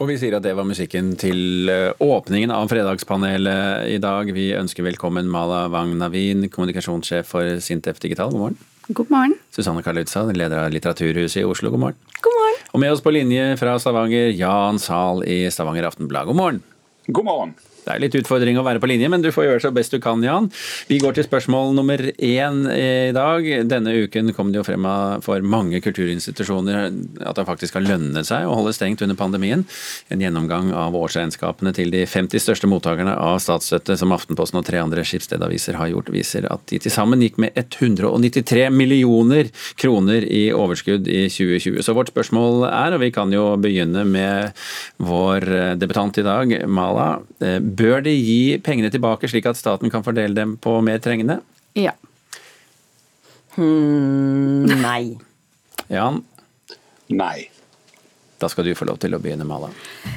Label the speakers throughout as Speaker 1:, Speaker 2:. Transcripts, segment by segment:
Speaker 1: Og vi sier at det var musikken til eh, åpningen av Fredagspanelet i dag. Vi ønsker velkommen Mala Wang Navin, kommunikasjonssjef for Sintef Digital. God morgen.
Speaker 2: God morgen.
Speaker 1: Susanne Karlutza, leder av Litteraturhuset i Oslo. God morgen.
Speaker 2: God morgen.
Speaker 1: Og med oss på linje fra Stavanger, Jan Zahl i Stavanger Aftenblad. God morgen.
Speaker 3: God morgen.
Speaker 1: Det er litt utfordring å være på linje, men du får gjøre så best du kan, Jan. Vi går til spørsmål nummer én i dag. Denne uken kom det jo frem for mange kulturinstitusjoner at det faktisk har lønnet seg å holde stengt under pandemien. En gjennomgang av årsregnskapene til de 50 største mottakerne av statsstøtte som Aftenposten og tre andre skipsstedaviser har gjort, viser at de til sammen gikk med 193 millioner kroner i overskudd i 2020. Så vårt spørsmål er, og vi kan jo begynne med vår debutant i dag, Mala Bør de gi pengene tilbake, slik at staten kan fordele dem på mer trengende?
Speaker 2: Ja.
Speaker 4: Hmm, nei.
Speaker 1: Jan?
Speaker 3: Nei.
Speaker 1: Da skal du få lov til å begynne, Mala.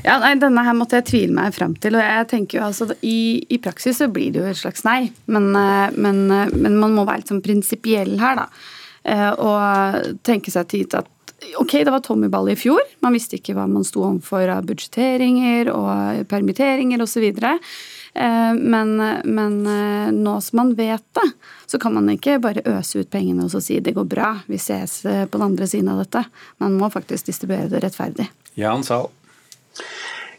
Speaker 2: Ja, nei, Denne her måtte jeg tvile meg frem til. og jeg tenker jo altså, I, i praksis så blir det jo et slags nei, men, eh, men, eh, men man må være litt sånn prinsipiell her, da. Eh, og tenke seg tid til at Ok, det var Tommyball i fjor. Man visste ikke hva man sto overfor av budsjetteringer og permitteringer osv. Men, men nå som man vet det, så kan man ikke bare øse ut pengene og si det går bra, vi ses på den andre siden av dette. Man må faktisk distribuere det rettferdig.
Speaker 1: Jan Zahl.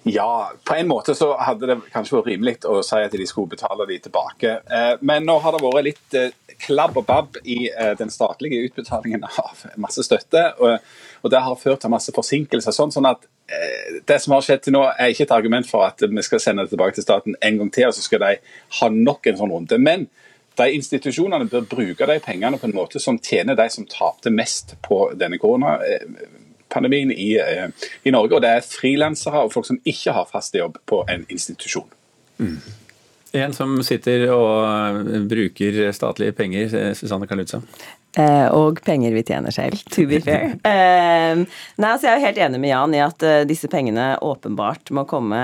Speaker 3: Ja, på en måte så hadde det kanskje vært rimelig å si at de skulle betale de tilbake. Men nå har det vært litt klabb og babb i den statlige utbetalingen av masse støtte. Og det har ført til masse forsinkelser. Sånn, sånn at det som har skjedd til nå, er ikke et argument for at vi skal sende det tilbake til staten en gang til, og så skal de ha nok en sånn runde. Men de institusjonene bør bruke de pengene på en måte som tjener de som tapte mest på denne korona pandemien i, i, Norge. Og det er frilansere og folk som ikke har fast jobb på en institusjon.
Speaker 1: Mm. En som sitter og bruker statlige penger, Susanne Kalutza.
Speaker 4: Eh, og penger vi tjener selv, to be fair. Eh, nei, altså Jeg er jo helt enig med Jan i at eh, disse pengene åpenbart må komme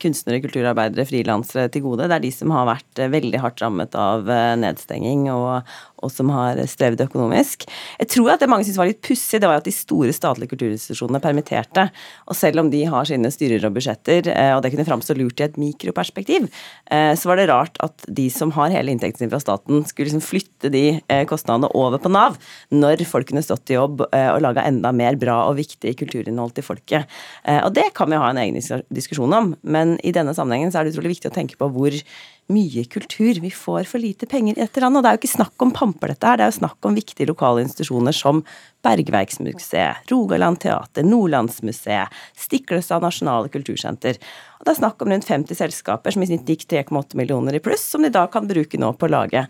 Speaker 4: kunstnere, kulturarbeidere, frilansere til gode. Det er de som har vært uh, veldig hardt rammet av uh, nedstenging og, og, som har strevd økonomisk. Jeg tror at det mange syntes var litt pussig, det var at de store statlige kulturinstitusjonene permitterte. Og selv om de har sine styrer og budsjetter, og det kunne framstå lurt i et mikroperspektiv, så var det rart at de som har hele inntekten sin fra staten, skulle liksom flytte de kostnadene over på Nav når folk kunne stått i jobb og laga enda mer bra og viktig kulturinnhold til folket. Og det kan vi ha en egen diskusjon om, men i denne sammenhengen så er det utrolig viktig å tenke på hvor mye kultur. Vi får for lite penger i dette landet. Og det er jo ikke snakk om pamper, dette her. Det er jo snakk om viktige lokale institusjoner som Bergverksmuseet, Rogaland Teater, Nordlandsmuseet, Stiklestad Nasjonale Kultursenter. Og det er snakk om rundt 50 selskaper som i snitt gikk 3,8 millioner i pluss, som de da kan bruke nå på å lage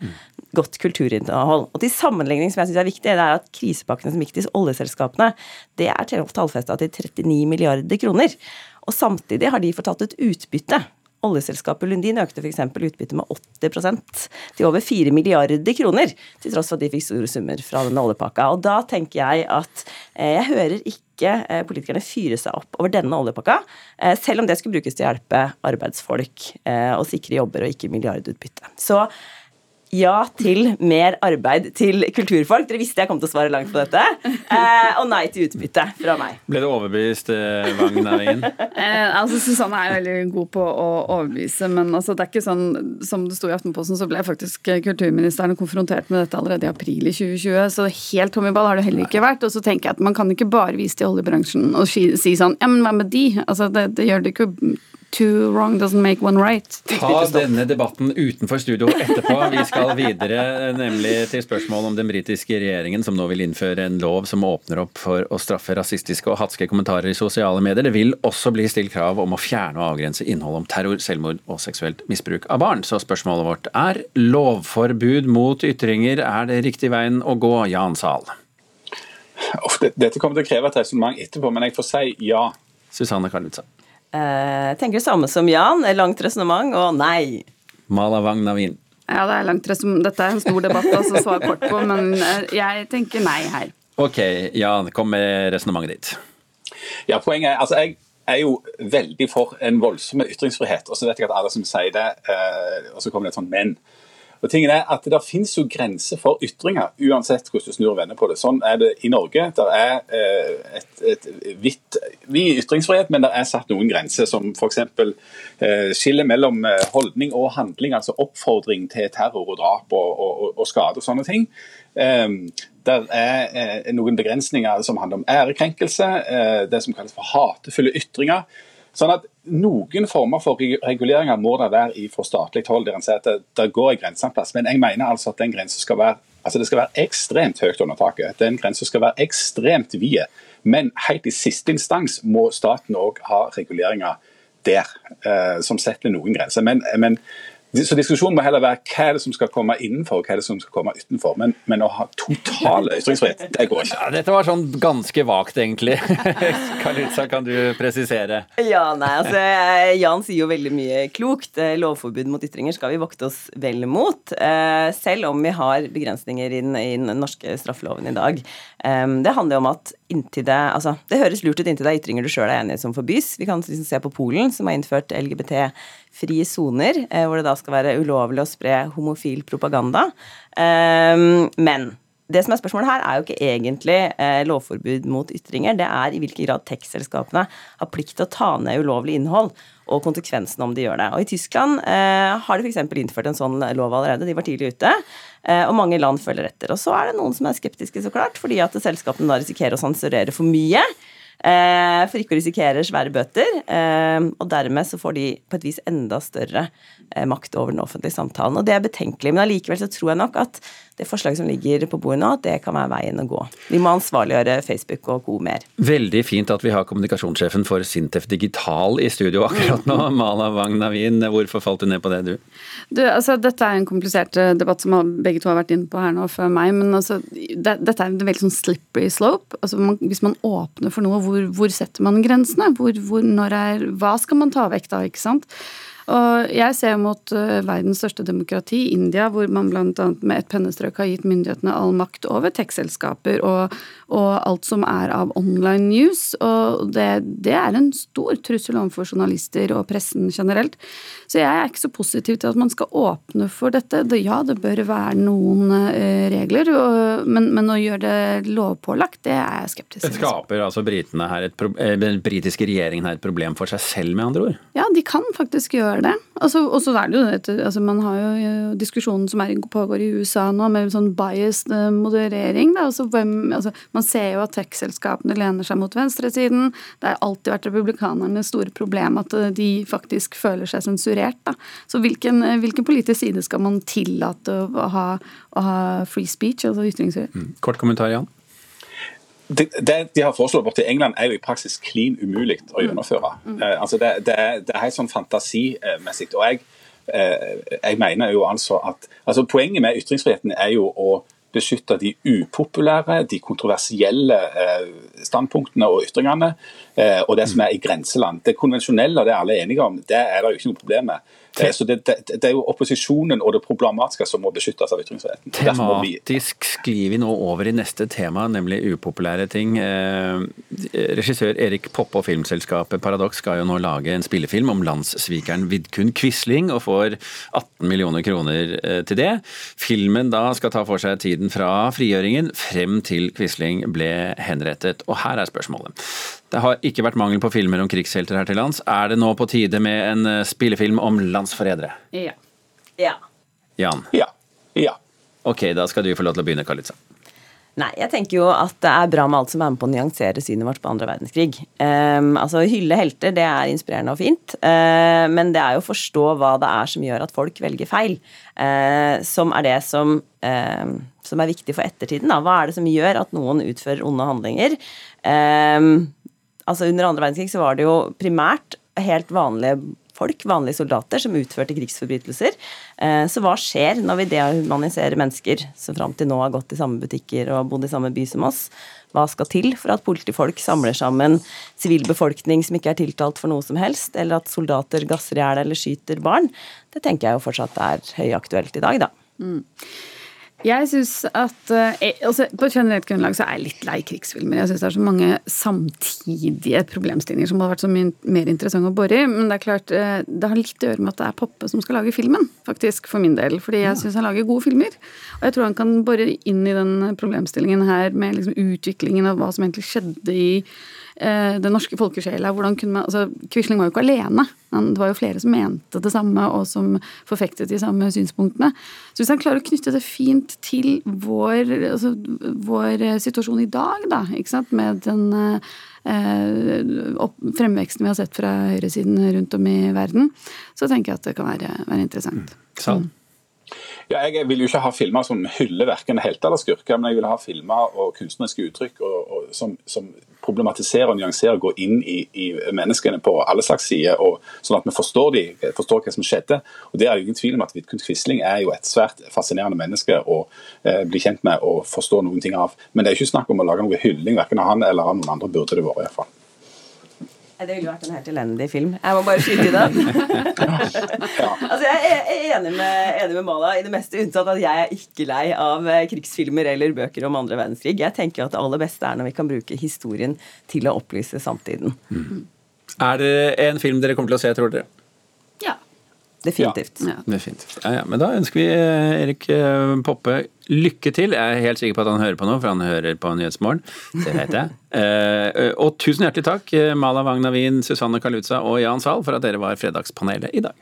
Speaker 4: godt kulturinnhold. Og til sammenligning som jeg syns er viktig, det er at krisepakkene som gikk til oljeselskapene, det er tallfesta til 39 milliarder kroner. Og samtidig har de fått tatt ut utbytte Oljeselskapet Lundin økte f.eks. utbyttet med 80% til over 4 milliarder kroner, til tross for at de fikk store summer fra denne oljepakka. Og da tenker jeg at eh, jeg hører ikke eh, politikerne fyre seg opp over denne oljepakka, eh, selv om det skulle brukes til å hjelpe arbeidsfolk og sikre jobber og ikke milliardutbytte. Så ja til mer arbeid til kulturfolk. Dere visste jeg kom til å svare langt på dette. Eh, og nei til utbytte fra meg.
Speaker 1: Ble du overbevist, eh, Wang Navin?
Speaker 2: eh, altså, Susanne er veldig god på å overbevise, men altså, det er ikke sånn som det sto i Aftenposten, så ble faktisk kulturministeren konfrontert med dette allerede i april i 2020. Så helt tom i ball har det heller ikke vært. Og så tenker jeg at man kan ikke bare vise til oljebransjen og si sånn Ja, men hva med de? Altså, det, det gjør det ikke Two wrong doesn't make one right.
Speaker 1: Ta denne debatten utenfor studio etterpå. Vi skal videre nemlig til spørsmål om den britiske regjeringen som nå vil innføre en lov som åpner opp for å straffe rasistiske og hatske kommentarer i sosiale medier. Det vil også bli stilt krav om å fjerne og avgrense innhold om terror, selvmord og seksuelt misbruk av barn. Så spørsmålet vårt er lovforbud mot ytringer er det riktig veien å gå, Jan Sahl?
Speaker 3: Dette kommer til å kreve et resonnement etterpå, men jeg får si ja.
Speaker 1: Susanne Karlutza.
Speaker 4: Jeg eh, tenker det samme som Jan. Langt resonnement og nei.
Speaker 1: Mala Wang Navin.
Speaker 2: Ja, det er langt resonnement. Dette er en stor debatt å svare kort på, men eh, jeg tenker nei her.
Speaker 1: Ok, Jan, kom med resonnementet ditt.
Speaker 3: Ja, poenget er, altså jeg er jo veldig for en voldsom ytringsfrihet. Og så vet jeg at alle som sier det, eh, og så kommer det et sånt men. Og tingen er at Det finnes jo grenser for ytringer, uansett hvordan du snur og vender på det. Sånn er det i Norge. Det er eh, et, et vidt vid ytringsfrihet, men det er satt noen grenser, som f.eks. Eh, skiller mellom eh, holdning og handling, altså oppfordring til terror og drap og, og, og skade og sånne ting. Um, det er noen begrensninger som handler om ærekrenkelse, det som kalles for hatefulle ytringer. Sånn at Noen former for reguleringer må det være fra statlig hold, der en sier at det, det går en grense en plass. Men jeg mener altså at den grensen skal være altså det skal være ekstremt høyt under taket. Den grensen skal være ekstremt vid. Men helt i siste instans må staten òg ha reguleringer der, eh, som setter noen grenser. Men, men så Diskusjonen må heller være hva er det som skal komme innenfor og hva er det som skal komme utenfor. Men, men å ha total ytringsfrihet, det går ikke.
Speaker 1: Ja, dette var sånn ganske vagt, egentlig. Kalitza, kan du presisere?
Speaker 4: Ja, nei, altså Jan sier jo veldig mye klokt. Eh, lovforbud mot ytringer skal vi vokte oss vel mot. Eh, selv om vi har begrensninger i den, i den norske straffeloven i dag. Det handler jo om at inntil det Altså, det høres lurt ut inntil det er ytringer du sjøl er enig i som forbys. Vi kan liksom se på Polen, som har innført LGBT-frie soner, eh, hvor det da skal være ulovlig å spre homofil propaganda. Men det som er spørsmålet her, er jo ikke egentlig eh, lovforbud mot ytringer. Det er i hvilken grad tekstselskapene har plikt til å ta ned ulovlig innhold, og konsekvensene om de gjør det. Og I Tyskland eh, har de f.eks. innført en sånn lov allerede. De var tidlig ute. Eh, og mange land følger etter. Og så er det noen som er skeptiske, så klart, fordi at selskapene da risikerer å sensurere for mye. Eh, for ikke å risikere svære bøter. Eh, og dermed så får de på et vis enda større eh, makt over den offentlige samtalen. Og det er betenkelig. Men allikevel så tror jeg nok at det forslaget som ligger på bordet nå, det kan være veien å gå. Vi må ansvarliggjøre Facebook og co. mer.
Speaker 1: Veldig fint at vi har kommunikasjonssjefen for Sintef Digital i studio akkurat nå. Mala Wang Navin, hvorfor falt du ned på det, du?
Speaker 2: du altså, dette er en komplisert eh, debatt som begge to har vært inne på her nå før meg. Men altså, det, dette er en veldig sånn slippery slope. Altså, man, hvis man åpner for noe, hvor, hvor setter man grensene? Hvor, hvor, er, hva skal man ta vekk da, ikke sant? Og jeg ser mot uh, verdens største demokrati, India, hvor man bl.a. med et pennestrøk har gitt myndighetene all makt over tekstselskaper og, og, alt som er av online news. Og det, det, er en stor trussel overfor journalister og pressen generelt. Så jeg er ikke så positiv til at man skal åpne for dette. Ja, det bør være noen uh, regler, og, men, men, å gjøre det lovpålagt, det er jeg skeptisk
Speaker 1: til. Det skaper altså britene her et, eh, den britiske regjeringen her et problem for seg selv, med andre ord?
Speaker 2: Ja, de kan faktisk gjøre det. Altså, og så er det jo dette altså Man har jo diskusjonen som er, pågår i USA nå, med sånn biased eh, moderering. Altså, hvem, altså, man ser jo at tech-selskapene lener seg mot venstresiden. Det har alltid vært republikanernes store problem at eh, de faktisk føler seg sensurert. Da. Så hvilken, eh, hvilken, politisk side skal man tillate å ha, å ha free speech, altså ytringsfrihet? Mm.
Speaker 1: Kort kommentar, Jan?
Speaker 3: Det, det, de har foreslått borti England, er jo i praksis klin umulig å mm. gjennomføre. Mm. Mm. altså det, det, det er helt sånn fantasimessig. Og jeg, eh, jeg, mener jo altså at altså Poenget med ytringsfriheten er jo å beskytte de upopulære, de kontroversielle eh, standpunktene og ytringene, eh, og det som er i grenseland. Det konvensjonelle, det er alle enige om, det er det jo ikke noe problem med. Eh, så det, det, det, er jo opposisjonen og det problematiske som må beskyttes av ytringsfriheten.
Speaker 1: Tematisk sklir vi nå over i neste tema, nemlig upopulære ting. Eh, regissør Erik Poppe og filmselskapet Paradox skal jo nå lage en spillefilm om landssvikeren Vidkun Quisling, og får 18 millioner kroner eh, til det. Filmen da skal ta for seg tiden fra frigjøringen frem til Quisling ble henrettet. Og her er spørsmålet. Det har ikke vært mangel på filmer om krigshelter her til lands. Er det nå på tide med en eh, spillefilm om landsforrædere?
Speaker 2: Ja.
Speaker 4: ja.
Speaker 1: Jan?
Speaker 3: Ja. ja.
Speaker 1: Ok, da skal du få lov til å begynne, Kalitza.
Speaker 4: Nei, jeg tenker jo at det er bra med alt som er med på å nyansere synet vårt på andre verdenskrig. Um, altså, Hylle helter, det er inspirerende og fint, uh, men det er jo å forstå hva det er som gjør at folk velger feil, uh, som er det som, uh, som er viktig for ettertiden. Da. Hva er det som gjør at noen utfører onde handlinger? Um, altså Under andre verdenskrig så var det jo primært helt vanlige folk, vanlige soldater, som utførte krigsforbrytelser. Eh, så hva skjer når vi dehumaniserer mennesker som fram til nå har gått i samme butikker og bodd i samme by som oss? Hva skal til for at politifolk samler sammen sivilbefolkning som ikke er tiltalt for noe som helst, eller at soldater gasser i hjel eller skyter barn? Det tenker jeg jo fortsatt er høyaktuelt i dag, da. Mm.
Speaker 2: Jeg synes at eh, altså, På et generelt grunnlag så er jeg litt lei krigsfilmer. Jeg syns det er så mange samtidige problemstillinger som hadde vært så mye mer interessant å bore i. Men det er klart, eh, det har litt å gjøre med at det er Poppe som skal lage filmen, faktisk, for min del. Fordi jeg syns han lager gode filmer. Og jeg tror han kan bore inn i den problemstillingen her med liksom utviklingen av hva som egentlig skjedde i den norske folkesjela. hvordan kunne man, altså Quisling var jo ikke alene. Det var jo flere som mente det samme, og som forfektet de samme synspunktene. Så hvis han klarer å knytte det fint til vår, altså, vår situasjon i dag, da, ikke sant, med den eh, opp, fremveksten vi har sett fra høyresiden rundt om i verden, så tenker jeg at det kan være, være interessant.
Speaker 1: Mm.
Speaker 3: Ja, jeg vil jo ikke ha filmer som hyller verken helter eller skurker, men jeg vil ha filmer og kunstneriske uttrykk og, som, som, problematiserer og nyanserer og går inn i, i, menneskene på alle slags sider, og, sånn at vi forstår, de, forstår hva som skjedde. Og Det er jo ingen tvil om at Vidkun Quisling er jo et svært fascinerende menneske å eh, bli kjent med og forstå noen ting av. Men det er ikke snakk om å lage noe hylling verken av han eller av noen andre, burde det vært i hvert fall.
Speaker 4: Det ville vært en helt elendig film. Jeg må bare skyte i den. altså, jeg er enig med, enig med, Mala i det meste, unntatt at jeg er ikke lei av eh, krigsfilmer eller bøker om andre verdenskrig. Jeg tenker at det aller beste er når vi kan bruke historien til å opplyse samtiden. Mm.
Speaker 1: Er det en film dere kommer til å se, tror dere?
Speaker 2: Ja.
Speaker 4: Definitivt.
Speaker 1: Ja. Definitivt. Ja, ja. Men da ønsker vi eh, Erik eh, Poppe lykke til. Jeg er helt sikker på at han hører på noe, for han hører på Nyhetsmorgen. Det vet jeg. Eh, og tusen hjertelig takk, Mala Wang Wien, Susanne Kaluza og Jan Zahl, for at dere var fredagspanelet i dag.